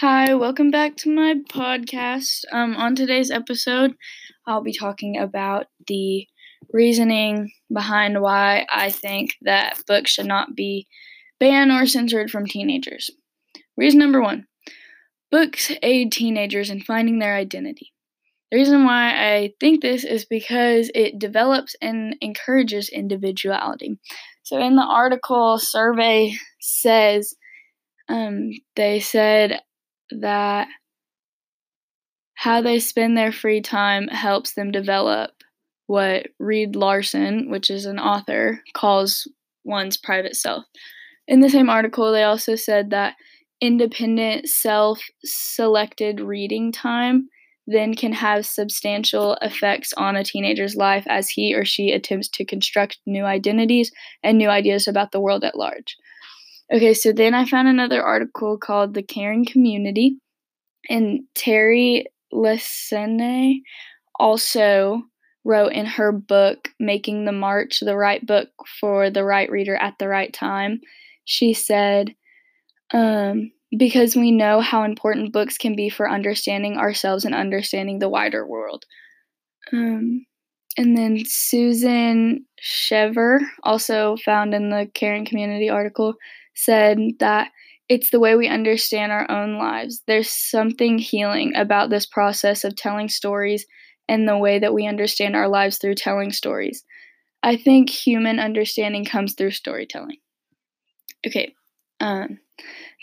Hi, welcome back to my podcast. Um, on today's episode, I'll be talking about the reasoning behind why I think that books should not be banned or censored from teenagers. Reason number one books aid teenagers in finding their identity. The reason why I think this is because it develops and encourages individuality. So, in the article, survey says um, they said that how they spend their free time helps them develop what Reed Larson, which is an author, calls one's private self. In the same article, they also said that independent, self selected reading time then can have substantial effects on a teenager's life as he or she attempts to construct new identities and new ideas about the world at large. Okay, so then I found another article called The Caring Community, and Teri Lesesne also wrote in her book, Making the Match, the right book for the right reader at the right time. She said, um, because we know how important books can be for understanding ourselves and understanding the wider world. Um, and then Susan Shever, also found in the Caring Community article, said that it's the way we understand our own lives. There's something healing about this process of telling stories and the way that we understand our lives through telling stories. I think human understanding comes through storytelling. Okay, um,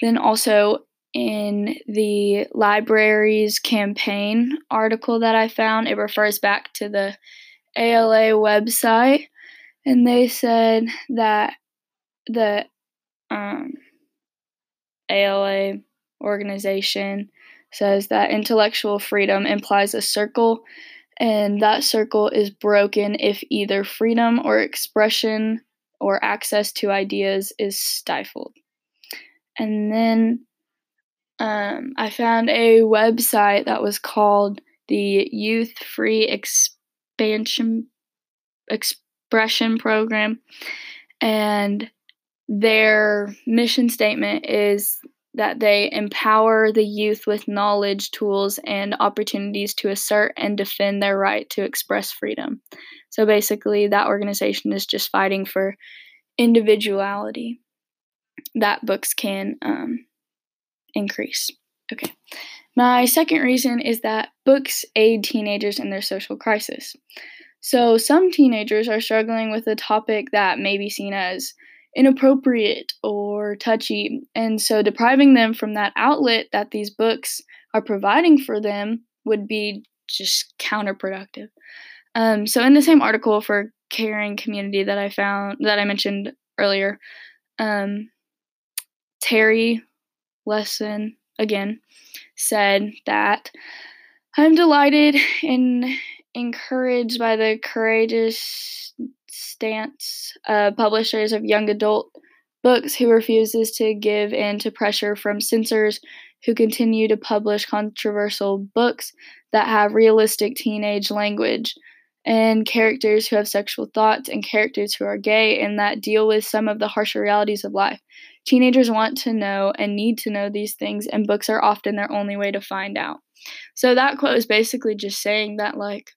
then also in the library's campaign article that I found, it refers back to the ALA website, and they said that the um, ALA organization says that intellectual freedom implies a circle, and that circle is broken if either freedom or expression or access to ideas is stifled. And then um, I found a website that was called the Youth Free Expansion Expression Program, and their mission statement is that they empower the youth with knowledge, tools, and opportunities to assert and defend their right to express freedom. So basically, that organization is just fighting for individuality that books can um, increase. Okay. My second reason is that books aid teenagers in their social crisis. So, some teenagers are struggling with a topic that may be seen as inappropriate or touchy. And so depriving them from that outlet that these books are providing for them would be just counterproductive. Um, so in the same article for caring community that I found that I mentioned earlier, um, Terry Lesson again said that I'm delighted and encouraged by the courageous stance uh, publishers of young adult books who refuses to give in to pressure from censors who continue to publish controversial books that have realistic teenage language and characters who have sexual thoughts and characters who are gay and that deal with some of the harsher realities of life. Teenagers want to know and need to know these things, and books are often their only way to find out. So that quote is basically just saying that, like,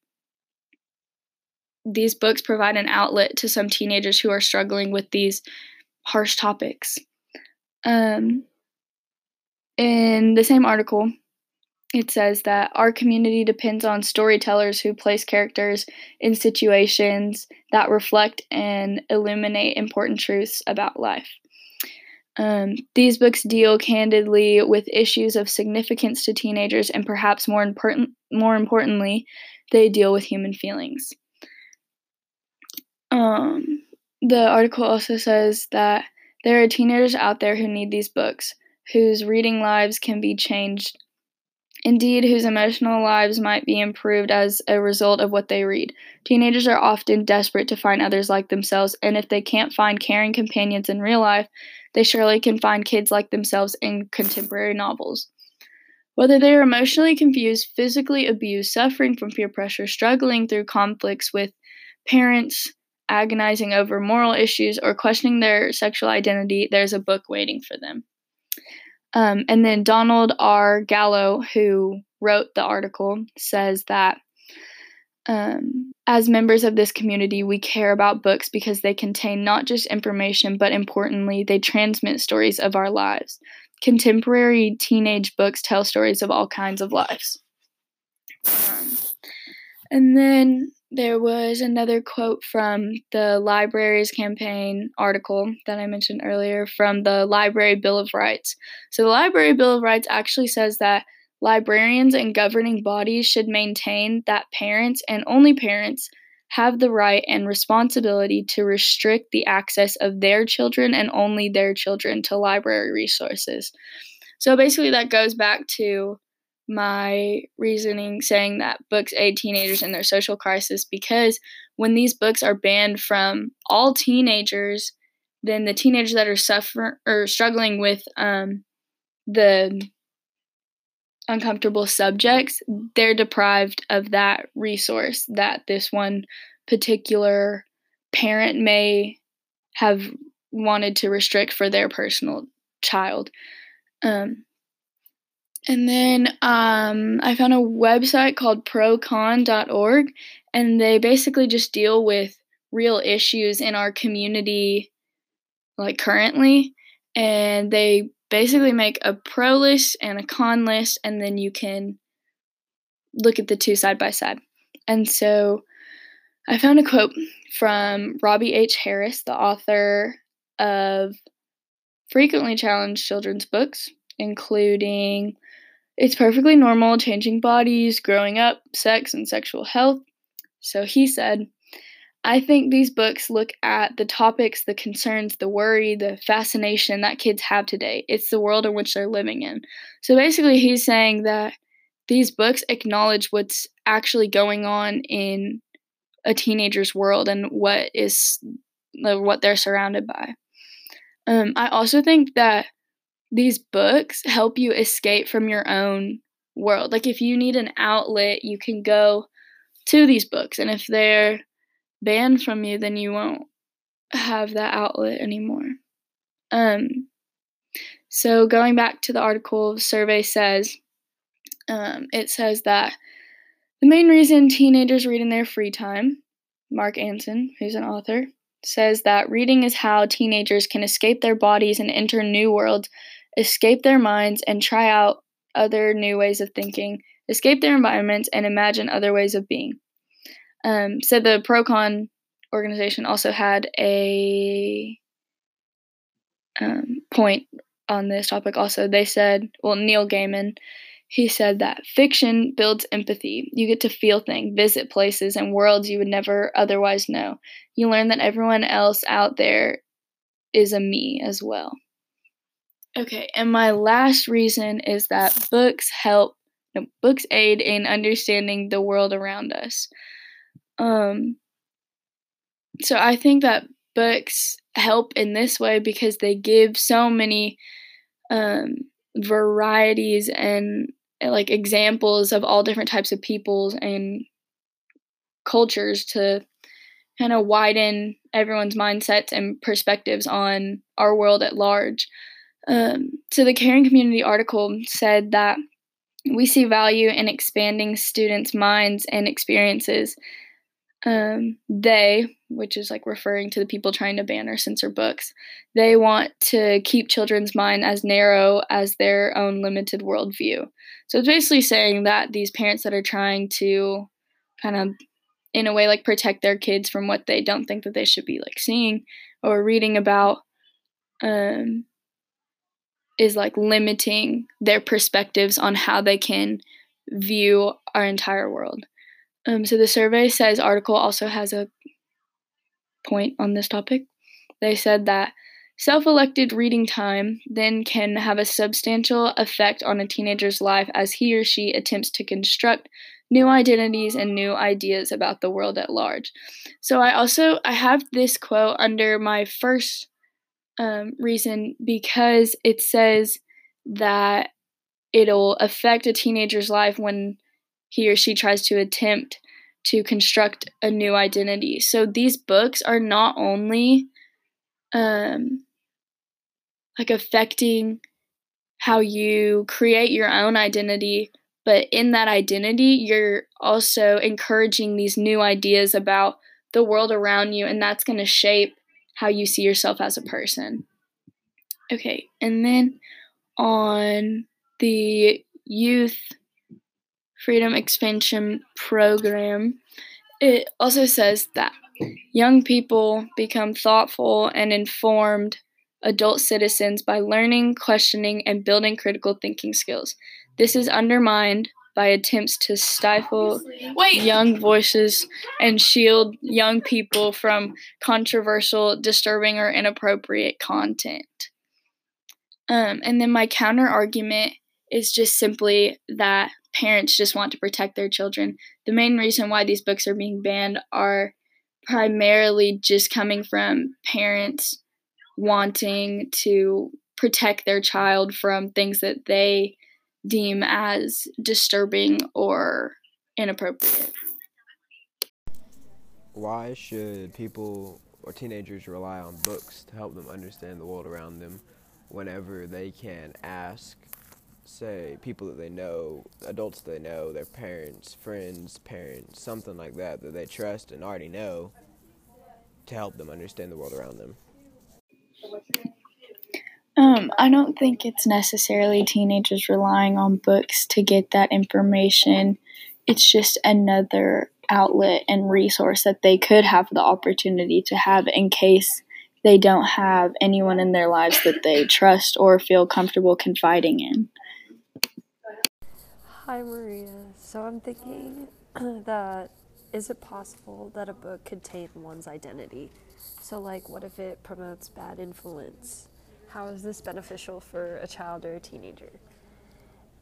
these books provide an outlet to some teenagers who are struggling with these harsh topics. Um, in the same article, it says that our community depends on storytellers who place characters in situations that reflect and illuminate important truths about life. Um, these books deal candidly with issues of significance to teenagers, and perhaps more important, more importantly, they deal with human feelings. Um, the article also says that there are teenagers out there who need these books, whose reading lives can be changed. Indeed, whose emotional lives might be improved as a result of what they read. Teenagers are often desperate to find others like themselves, and if they can't find caring companions in real life, they surely can find kids like themselves in contemporary novels. Whether they are emotionally confused, physically abused, suffering from peer pressure, struggling through conflicts with parents, agonizing over moral issues, or questioning their sexual identity, there's a book waiting for them. Um, and then Donald R. Gallo, who wrote the article, says that um, as members of this community, we care about books because they contain not just information, but importantly, they transmit stories of our lives. Contemporary teenage books tell stories of all kinds of lives. And then there was another quote from the Libraries Campaign article that I mentioned earlier from the Library Bill of Rights. So, the Library Bill of Rights actually says that librarians and governing bodies should maintain that parents and only parents have the right and responsibility to restrict the access of their children and only their children to library resources. So, basically, that goes back to my reasoning saying that books aid teenagers in their social crisis because when these books are banned from all teenagers, then the teenagers that are suffering or struggling with um, the uncomfortable subjects, they're deprived of that resource that this one particular parent may have wanted to restrict for their personal child. Um, and then um, I found a website called procon.org, and they basically just deal with real issues in our community, like currently. And they basically make a pro list and a con list, and then you can look at the two side by side. And so I found a quote from Robie H. Harris, the author of frequently challenged children's books, including it's perfectly normal changing bodies, growing up, sex, and sexual health. So he said, I think these books look at the topics, the concerns, the worry, the fascination that kids have today. It's the world in which they're living in. So basically, he's saying that these books acknowledge what's actually going on in a teenager's world and what is what they're surrounded by. Um, I also think that these books help you escape from your own world. Like if you need an outlet, you can go to these books. And if they're banned from you, then you won't have that outlet anymore. Um so going back to the article, the survey says um, it says that the main reason teenagers read in their free time, Mark Anson, who's an author, says that reading is how teenagers can escape their bodies and enter new worlds escape their minds and try out other new ways of thinking, escape their environments, and imagine other ways of being. Um, so the Procon organization also had a um, point on this topic. Also, they said, well, Neil Gaiman, he said that fiction builds empathy. You get to feel things, visit places and worlds you would never otherwise know. You learn that everyone else out there is a me as well. Okay, and my last reason is that books help, no, books aid in understanding the world around us. Um, so I think that books help in this way because they give so many um, varieties and like examples of all different types of peoples and cultures to kind of widen everyone's mindsets and perspectives on our world at large. Um, so the Caring Community article said that we see value in expanding students' minds and experiences. Um, they, which is like referring to the people trying to ban or censor books, they want to keep children's mind as narrow as their own limited worldview. So it's basically saying that these parents that are trying to kind of, in a way, like protect their kids from what they don't think that they should be like seeing or reading about, um, is like limiting their perspectives on how they can view our entire world. Um, so the survey says article also has a point on this topic. They said that self-elected reading time then can have a substantial effect on a teenager's life as he or she attempts to construct new identities and new ideas about the world at large. So I also I have this quote under my first um, reason because it says that it'll affect a teenager's life when he or she tries to attempt to construct a new identity. So these books are not only um, like affecting how you create your own identity, but in that identity, you're also encouraging these new ideas about the world around you, and that's going to shape how you see yourself as a person. Okay, and then on the youth freedom expansion program, it also says that young people become thoughtful and informed adult citizens by learning, questioning, and building critical thinking skills. This is undermined by attempts to stifle Wait. young voices and shield young people from controversial, disturbing, or inappropriate content. Um, and then my counter argument is just simply that parents just want to protect their children. The main reason why these books are being banned are primarily just coming from parents wanting to protect their child from things that they deem as disturbing or inappropriate. Why should people or teenagers rely on books to help them understand the world around them whenever they can ask, say, people that they know, adults they know, their parents, friends, parents, something like that, that they trust and already know to help them understand the world around them? Um, I don't think it's necessarily teenagers relying on books to get that information. It's just another outlet and resource that they could have the opportunity to have in case they don't have anyone in their lives that they trust or feel comfortable confiding in. Hi, Maria. So I'm thinking that is it possible that a book could taint one's identity? So, like, what if it promotes bad influence? How is this beneficial for a child or a teenager?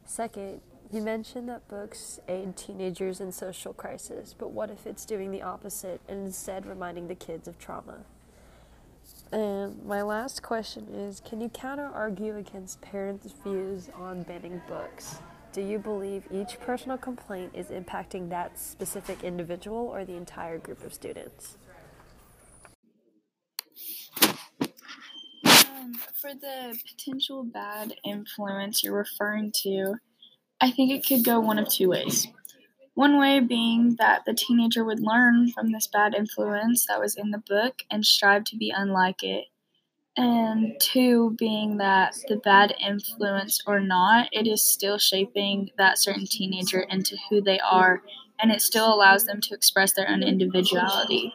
Second, you mentioned that books aid teenagers in social crisis, but what if it's doing the opposite and instead reminding the kids of trauma? And my last question is Can you counter argue against parents' views on banning books? Do you believe each personal complaint is impacting that specific individual or the entire group of students? Um, for the potential bad influence you're referring to, I think it could go one of two ways. One way being that the teenager would learn from this bad influence that was in the book and strive to be unlike it and two being that the bad influence or not, it is still shaping that certain teenager into who they are, and it still allows them to express their own individuality.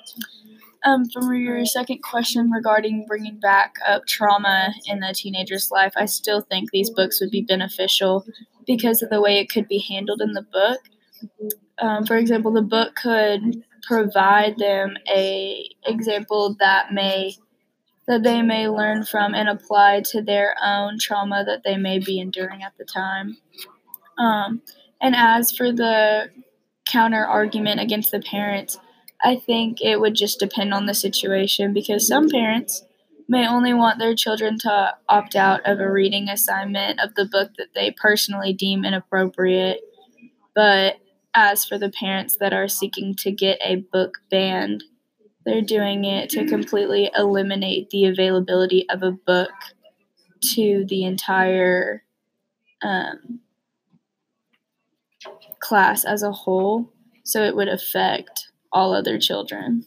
Um, from your second question regarding bringing back up trauma in a teenager's life, I still think these books would be beneficial because of the way it could be handled in the book. Um, for example, the book could provide them a example that may that they may learn from and apply to their own trauma that they may be enduring at the time. Um, and as for the counter argument against the parents, I think it would just depend on the situation because some parents may only want their children to opt out of a reading assignment of the book that they personally deem inappropriate. But as for the parents that are seeking to get a book banned, they're doing it to completely eliminate the availability of a book to the entire um, class as a whole, so it would affect all other children.